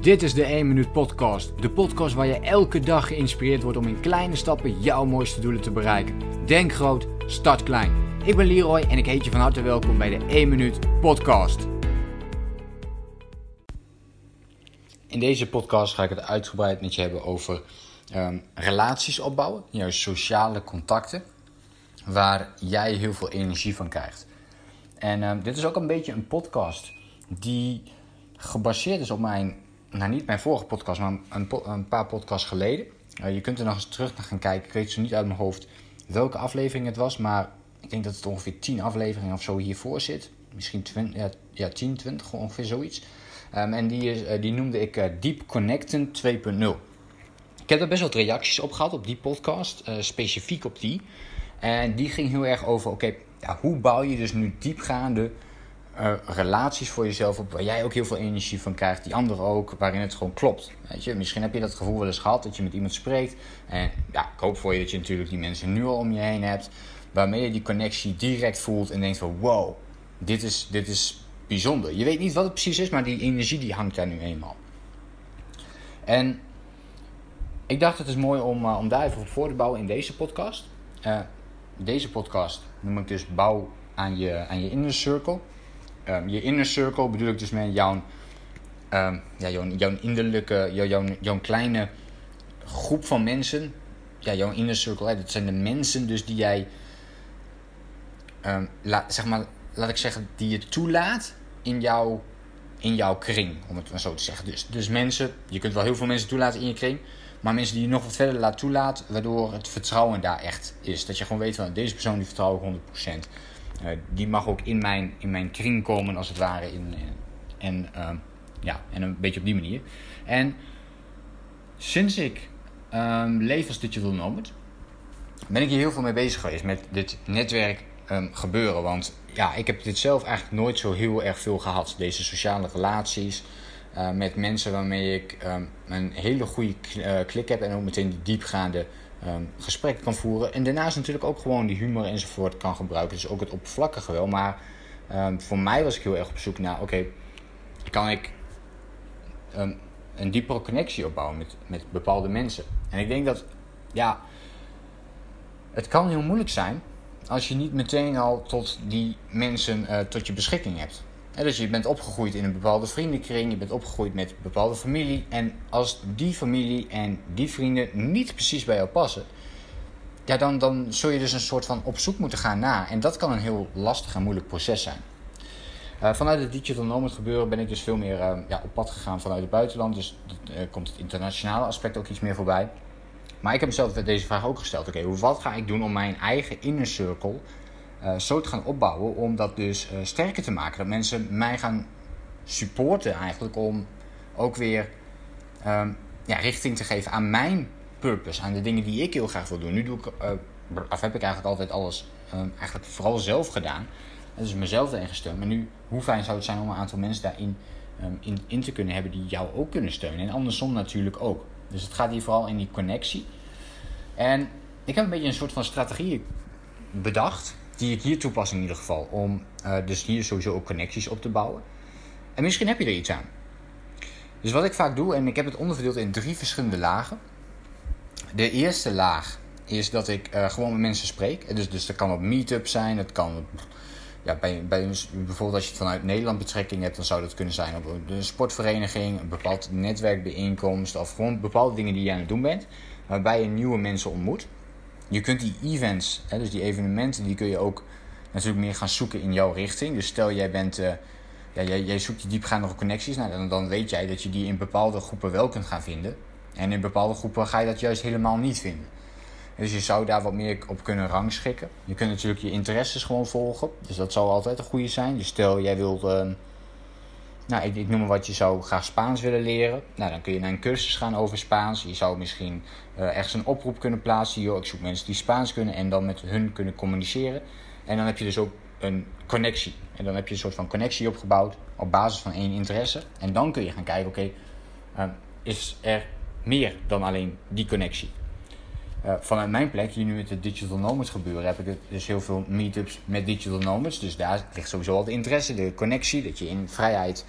Dit is de 1 Minuut Podcast. De podcast waar je elke dag geïnspireerd wordt om in kleine stappen jouw mooiste doelen te bereiken. Denk groot, start klein. Ik ben Leroy en ik heet je van harte welkom bij de 1 Minuut Podcast. In deze podcast ga ik het uitgebreid met je hebben over ehm, relaties opbouwen, juist sociale contacten, waar jij heel veel energie van krijgt. En ehm, dit is ook een beetje een podcast die gebaseerd is op mijn, nou niet mijn vorige podcast, maar een, een paar podcasts geleden. Uh, je kunt er nog eens terug naar gaan kijken. Ik weet zo niet uit mijn hoofd welke aflevering het was, maar ik denk dat het ongeveer 10 afleveringen of zo hiervoor zit. Misschien 20, ja, ja 10, 20, ongeveer zoiets. Um, en die, uh, die noemde ik uh, Deep Connecten 2.0. Ik heb er best wat reacties op gehad op die podcast, specifiek op die. En die ging heel erg over, oké, ja, hoe bouw je dus nu diepgaande uh, relaties voor jezelf op waar jij ook heel veel energie van krijgt, die anderen ook, waarin het gewoon klopt. Weet je? Misschien heb je dat gevoel wel eens gehad dat je met iemand spreekt. En ja, ik hoop voor je dat je natuurlijk die mensen nu al om je heen hebt, waarmee je die connectie direct voelt en denkt van wow, dit is, dit is bijzonder. Je weet niet wat het precies is, maar die energie die hangt daar nu eenmaal. En ik dacht het is mooi om, uh, om daar even voor te bouwen in deze podcast. Uh, deze podcast noem ik dus bouw aan je, aan je inner circle. Um, je inner circle bedoel ik dus met jouw, um, ja, jouw, jouw innerlijke, jouw, jouw, jouw kleine groep van mensen. Ja, jouw inner circle, dat zijn de mensen dus die jij, la, zeg maar, laat ik zeggen, die je toelaat in jouw, in jouw kring, om het maar zo te zeggen. Dus, dus mensen, je kunt wel heel veel mensen toelaten in je kring, maar mensen die je nog wat verder laat toelaten, waardoor het vertrouwen daar echt is. Dat je gewoon weet van deze persoon die vertrouw ik 100%. Uh, die mag ook in mijn, in mijn kring komen, als het ware. In, en, uh, ja, en een beetje op die manier. En sinds ik um, leef als digital nomad, ben ik hier heel veel mee bezig geweest met dit netwerk um, gebeuren. Want ja, ik heb dit zelf eigenlijk nooit zo heel erg veel gehad. Deze sociale relaties uh, met mensen waarmee ik een hele goede klik heb en ook meteen die diepgaande um, gesprekken kan voeren. En daarnaast natuurlijk ook gewoon die humor enzovoort kan gebruiken. Dus ook het oppervlakkige wel. Maar um, voor mij was ik heel erg op zoek naar: oké, kan ik um, een diepere connectie opbouwen met, met bepaalde mensen? En ik denk dat, ja, het kan heel moeilijk zijn als je niet meteen al tot die mensen uh, tot je beschikking hebt. Dus je bent opgegroeid in een bepaalde vriendenkring, je bent opgegroeid met een bepaalde familie. En als die familie en die vrienden niet precies bij jou passen, ja, dan, dan zul je dus een soort van op zoek moeten gaan naar. En dat kan een heel lastig en moeilijk proces zijn. Uh, vanuit het Digital Nomad gebeuren ben ik dus veel meer uh, ja, op pad gegaan vanuit het buitenland. Dus uh, komt het internationale aspect ook iets meer voorbij. Maar ik heb mezelf deze vraag ook gesteld. Oké, wat ga ik doen om mijn eigen inner circle uh, zo te gaan opbouwen om dat dus uh, sterker te maken. Dat mensen mij gaan supporten eigenlijk om ook weer um, ja, richting te geven aan mijn purpose, aan de dingen die ik heel graag wil doen. Nu doe ik, uh, of heb ik eigenlijk altijd alles um, eigenlijk vooral zelf gedaan. Dus mezelf erin gesteund. Maar nu, hoe fijn zou het zijn om een aantal mensen daarin um, in, in te kunnen hebben die jou ook kunnen steunen. En andersom natuurlijk ook. Dus het gaat hier vooral in die connectie. En ik heb een beetje een soort van strategie bedacht die ik hier toepas in ieder geval. Om uh, dus hier sowieso ook connecties op te bouwen. En misschien heb je er iets aan. Dus wat ik vaak doe, en ik heb het onderverdeeld in drie verschillende lagen. De eerste laag is dat ik uh, gewoon met mensen spreek. Dus, dus dat kan op meetup zijn, het kan ja, bij, bij, bijvoorbeeld als je het vanuit Nederland betrekking hebt, dan zou dat kunnen zijn op een sportvereniging, een bepaald netwerkbijeenkomst of gewoon bepaalde dingen die je aan het doen bent, waarbij je nieuwe mensen ontmoet. Je kunt die events, hè, dus die evenementen, die kun je ook natuurlijk meer gaan zoeken in jouw richting. Dus stel jij bent, uh, ja, jij, jij zoekt die diepgaande connecties, nou, dan, dan weet jij dat je die in bepaalde groepen wel kunt gaan vinden. En in bepaalde groepen ga je dat juist helemaal niet vinden. Dus je zou daar wat meer op kunnen rangschikken. Je kunt natuurlijk je interesses gewoon volgen. Dus dat zou altijd een goede zijn. Dus stel jij wilt, uh, nou ik, ik, noem maar wat, je zou graag Spaans willen leren. Nou dan kun je naar een cursus gaan over Spaans. Je zou misschien uh, ergens een oproep kunnen plaatsen. Yo, ik zoek mensen die Spaans kunnen en dan met hun kunnen communiceren. En dan heb je dus ook een connectie. En dan heb je een soort van connectie opgebouwd op basis van één interesse. En dan kun je gaan kijken, oké, uh, is er meer dan alleen die connectie? Uh, vanuit mijn plek, hier nu met de Digital Nomads gebeuren, heb ik dus heel veel meetups met Digital Nomads. Dus daar ligt sowieso al de interesse, de connectie, dat je in vrijheid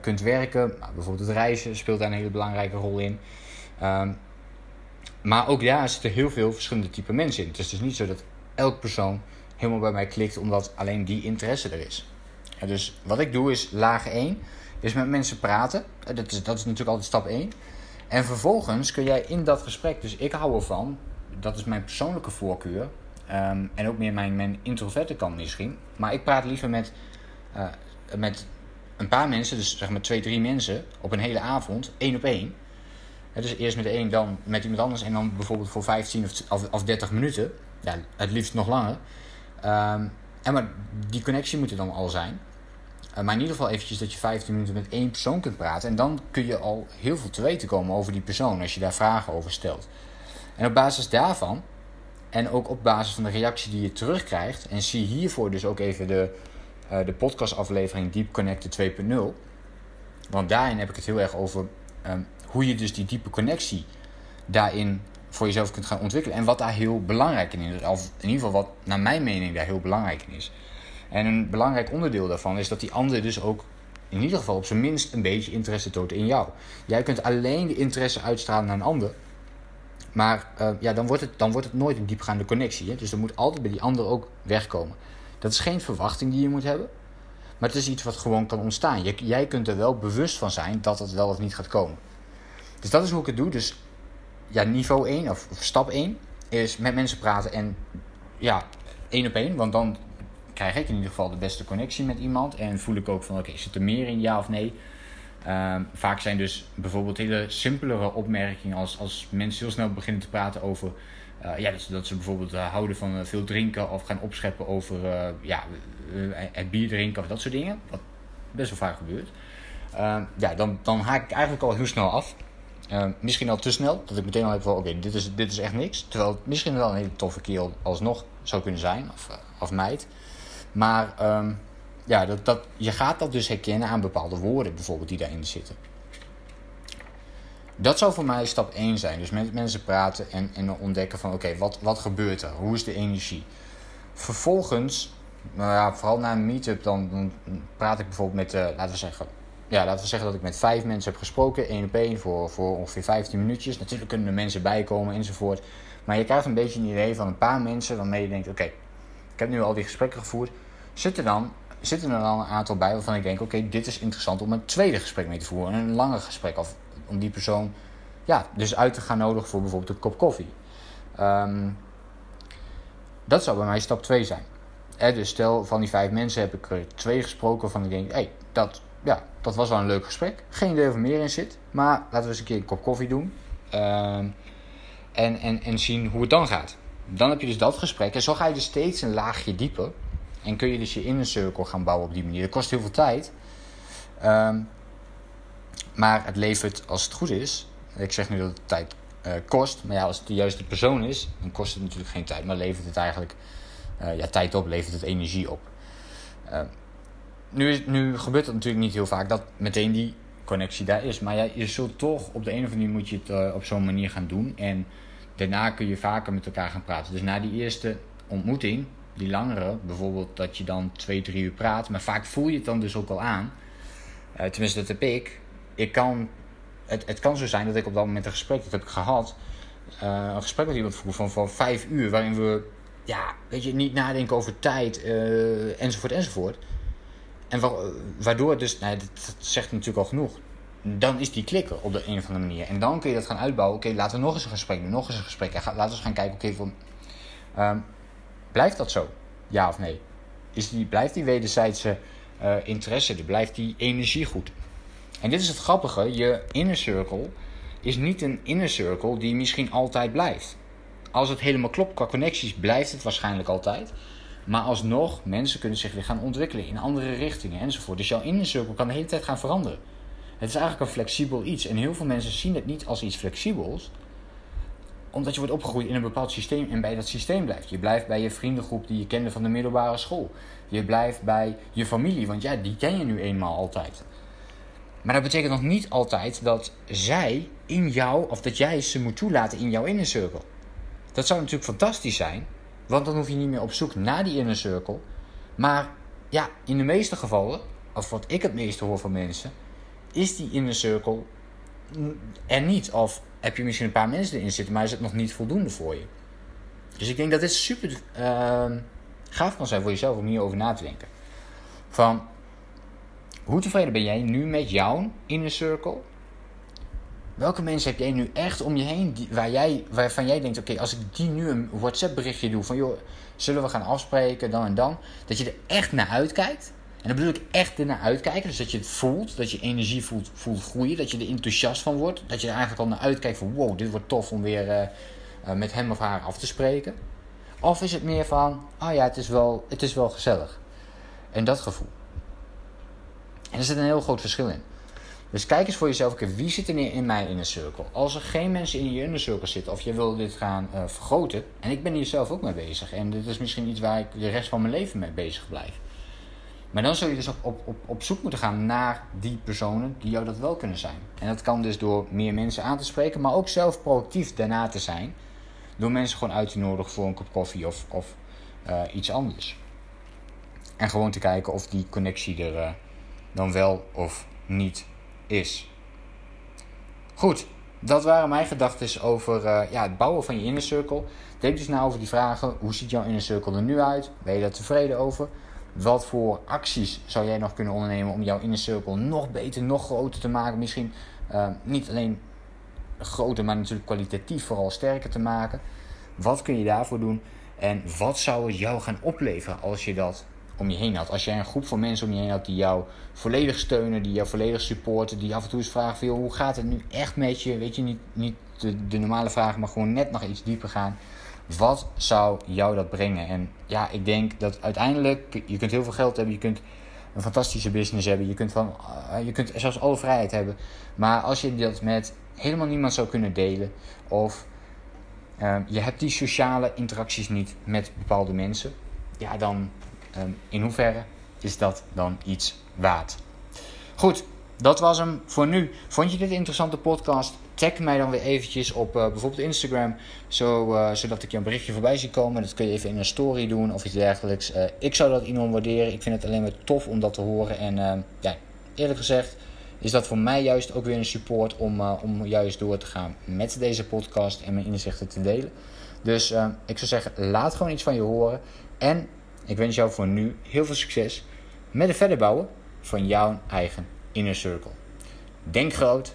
kunt werken. Bijvoorbeeld het reizen speelt daar een hele belangrijke rol in. Ehm, maar ook daar zitten heel veel verschillende type mensen in. Het is dus niet zo dat elk persoon helemaal bij mij klikt omdat alleen die interesse er is. dus wat ik doe is laag 1, is met mensen praten. Dat is, dat is natuurlijk altijd stap 1. En vervolgens kun jij in dat gesprek, dus ik hou ervan, dat is mijn persoonlijke voorkeur. Ehm, en ook meer mijn, mijn introverte kant misschien. Maar ik praat liever met, uh, met een paar mensen, dus zeg maar twee, drie mensen, op een hele avond, één op één. dus eerst met één, dan met iemand anders en dan bijvoorbeeld voor 15 of, of, 30 minuten. Ja, het liefst nog langer. Um, en maar die connectie moet er dan al zijn. Uh, maar in ieder geval eventjes dat je 15 minuten met één persoon kunt praten. En dan kun je al heel veel te weten komen over die persoon als je daar vragen over stelt. En op basis daarvan, en ook op basis van de reactie die je terugkrijgt, en zie hiervoor dus ook even de, uh, de podcastaflevering Deep Connected 2.0. Want daarin heb ik het heel erg over um, hoe je dus die diepe connectie daarin voor jezelf kunt gaan ontwikkelen. En wat daar heel belangrijk in is. Of in ieder geval wat naar mijn mening daar heel belangrijk in is. En een belangrijk onderdeel daarvan is dat die ander dus ook in ieder geval op zijn minst een beetje interesse toont in jou. Jij kunt alleen de interesse uitstralen naar een ander. Maar uh, ja, dan, wordt het, dan wordt het nooit een diepgaande connectie. Hè? Dus er moet altijd bij die ander ook wegkomen. Dat is geen verwachting die je moet hebben. Maar het is iets wat gewoon kan ontstaan. Jij kunt er wel bewust van zijn dat het wel of niet gaat komen. Dus dat is hoe ik het doe. Dus ja, niveau 1 of, of stap 1 is met mensen praten en ja, één op één. Want dan krijg ik in ieder geval de beste connectie met iemand. En voel ik ook van oké, zit er meer in, ja of nee? Um, vaak zijn dus bijvoorbeeld hele simpelere opmerkingen als, als mensen heel snel beginnen te praten over uh, ja, dus dat ze bijvoorbeeld uh, houden van uh, veel drinken of gaan opscheppen over ja, het bier drinken of dat soort dingen. Wat best wel vaak gebeurt. Ehm, ja, dan, dan haak ik eigenlijk al heel snel af. Ehm, misschien al te snel, dat ik meteen al heb van oké, dit, is, dit is echt niks. Terwijl het misschien wel een hele toffe kerel alsnog zou kunnen zijn, of, of meid. Maar um, ja, dat, dat, je gaat dat dus herkennen aan bepaalde woorden bijvoorbeeld die daarin zitten. Dat zou voor mij stap 1 zijn. Dus met mensen praten en, en ontdekken van oké, wat, wat gebeurt er? Hoe is de energie? Vervolgens, nou ja, vooral na een meetup, dan, praat ik bijvoorbeeld met, uh, laten we zeggen, ja, laten we zeggen dat ik met vijf mensen heb gesproken, één op één, voor, voor ongeveer 15 minuutjes. Natuurlijk kunnen er mensen bijkomen enzovoort. Maar je krijgt een beetje een idee van een paar mensen waarmee je denkt: oké, ik heb nu al die gesprekken gevoerd. Zit er dan, zitten er dan een aantal bij waarvan ik denk: oké, dit is interessant om een tweede gesprek mee te voeren. Een langer gesprek. Of om die persoon ja, dus uit te gaan nodigen voor bijvoorbeeld een kop koffie. Um, dat zou bij mij stap 2 zijn. dus stel van die vijf mensen heb ik er twee gesproken waarvan ik denk: hé, hey, dat, ja, dat was wel een leuk gesprek. Geen idee of er meer in zit. Maar laten we eens een keer een kop koffie doen. Um, en, en, en zien hoe het dan gaat. Dan heb je dus dat gesprek. En zo ga je dus steeds een laagje dieper. En kun je dus je inner circle gaan bouwen op die manier. Dat kost heel veel tijd. Um, maar het levert, als het goed is. Ik zeg nu dat het tijd uh, kost. Maar ja, als het de juiste persoon is, dan kost het natuurlijk geen tijd. Maar levert het eigenlijk uh, ja, tijd op, levert het energie op. Uh, nu, nu gebeurt het natuurlijk niet heel vaak dat meteen die connectie daar is. Maar ja, je zult toch op de een of andere manier moet je het op zo'n manier gaan doen. En daarna kun je vaker met elkaar gaan praten. Dus na die eerste ontmoeting, die langere, bijvoorbeeld dat je dan twee, drie uur praat, maar vaak voel je het dan dus ook al aan. Uh, tenminste, dat heb ik. ik kan, het, het kan zo zijn dat ik op dat moment een gesprek, dat heb gehad, uh, een gesprek met iemand van, van vijf uur, waarin we, ja, weet je, niet nadenken over tijd, uh, enzovoort, enzovoort. En waardoor dus, nou, dat zegt natuurlijk al genoeg dan is die klikken op de een of andere manier. En dan kun je dat gaan uitbouwen. Oké, laten we nog eens een gesprek doen, nog eens een gesprek. En laten we gaan kijken, oké, okay, um, blijft dat zo? Ja of nee? Is die, blijft die wederzijdse uh, interesse, blijft die energie goed? En dit is het grappige, je inner circle is niet een inner circle die misschien altijd blijft. Als het helemaal klopt qua connecties, blijft het waarschijnlijk altijd. Maar alsnog, mensen kunnen zich weer gaan ontwikkelen in andere richtingen enzovoort. Dus jouw inner circle kan de hele tijd gaan veranderen. Het is eigenlijk een flexibel iets. En heel veel mensen zien het niet als iets flexibels. Omdat je wordt opgegroeid in een bepaald systeem en bij dat systeem blijft. Je blijft bij je vriendengroep die je kende van de middelbare school. Je blijft bij je familie, want ja, die ken je nu eenmaal altijd. Maar dat betekent nog niet altijd dat zij in jou, of dat jij ze moet toelaten in jouw inner circle. Dat zou natuurlijk fantastisch zijn, want dan hoef je niet meer op zoek naar die inner circle. Maar ja, in de meeste gevallen of wat ik het meeste hoor van mensen, is die inner circle er niet. Of heb je misschien een paar mensen erin zitten, maar is het nog niet voldoende voor je. Dus ik denk dat dit super uh, gaaf kan zijn voor jezelf om hierover na te denken. Van hoe tevreden ben jij nu met jouw inner circle? Welke mensen heb jij nu echt om je heen waar jij, waarvan jij denkt: oké, als ik die nu een WhatsApp berichtje doe van joh, zullen we gaan afspreken dan en dan, dat je er echt naar uitkijkt. En dan bedoel ik echt naar uitkijken. Dus dat je het voelt, dat je energie voelt, voelt groeien, dat je er enthousiast van wordt. Dat je er eigenlijk al naar uitkijkt van wow, dit wordt tof om weer uh, uh, met hem of haar af te spreken. Of is het meer van, oh ja, het is wel, het is wel gezellig. En dat gevoel. En er zit een heel groot verschil in. Dus kijk eens voor jezelf, okay, wie zit er in mijn inner circle? Als er geen mensen in je inner circle zitten, of je wil dit gaan uh, vergroten, en ik ben hier zelf ook mee bezig, en dit is misschien iets waar ik de rest van mijn leven mee bezig blijf. Maar dan zul je dus op, op, op, op zoek moeten gaan naar die personen die jou dat wel kunnen zijn. En dat kan dus door meer mensen aan te spreken, maar ook zelf proactief daarna te zijn. Door mensen gewoon uit te nodigen voor een kop koffie of, of uh, iets anders. En gewoon te kijken of die connectie er uh, dan wel of niet is. Goed, dat waren mijn gedachten over uh, ja, het bouwen van je inner circle. Denk dus na over die vragen. Hoe ziet jouw inner circle er nu uit? Ben je daar tevreden over? Wat voor acties zou jij nog kunnen ondernemen om jouw inner circle nog beter, nog groter te maken? Misschien uh, niet alleen groter, maar natuurlijk kwalitatief vooral sterker te maken. Wat kun je daarvoor doen? En wat zou het jou gaan opleveren als je dat om je heen had? Als jij een groep van mensen om je heen had die jou volledig steunen, die jou volledig supporten, die af en toe eens vragen van, hoe gaat het nu echt met je? Weet je, niet, niet de, de normale vragen, maar gewoon net nog iets dieper gaan. Wat zou jou dat brengen? En ja, ik denk dat uiteindelijk, je kunt heel veel geld hebben, je kunt een fantastische business hebben, je kunt, van, uh, je kunt zelfs alle vrijheid hebben. Maar als je dat met helemaal niemand zou kunnen delen, of uh, je hebt die sociale interacties niet met bepaalde mensen, ja, dan um, in hoeverre is dat dan iets waard? Goed, dat was hem voor nu. Vond je dit een interessante podcast? Tag mij dan weer eventjes op uh, bijvoorbeeld Instagram, zo, uh, zodat ik je een berichtje voorbij zie komen. Dat kun je even in een story doen of iets dergelijks. Uh, ik zou dat enorm waarderen. Ik vind het alleen maar tof om dat te horen. En ja, eerlijk gezegd is dat voor mij juist ook weer een support om, om juist door te gaan met deze podcast en mijn inzichten te delen. Dus ik zou zeggen, laat gewoon iets van je horen. En ik wens jou voor nu heel veel succes met het verder bouwen van jouw eigen inner circle. Denk groot,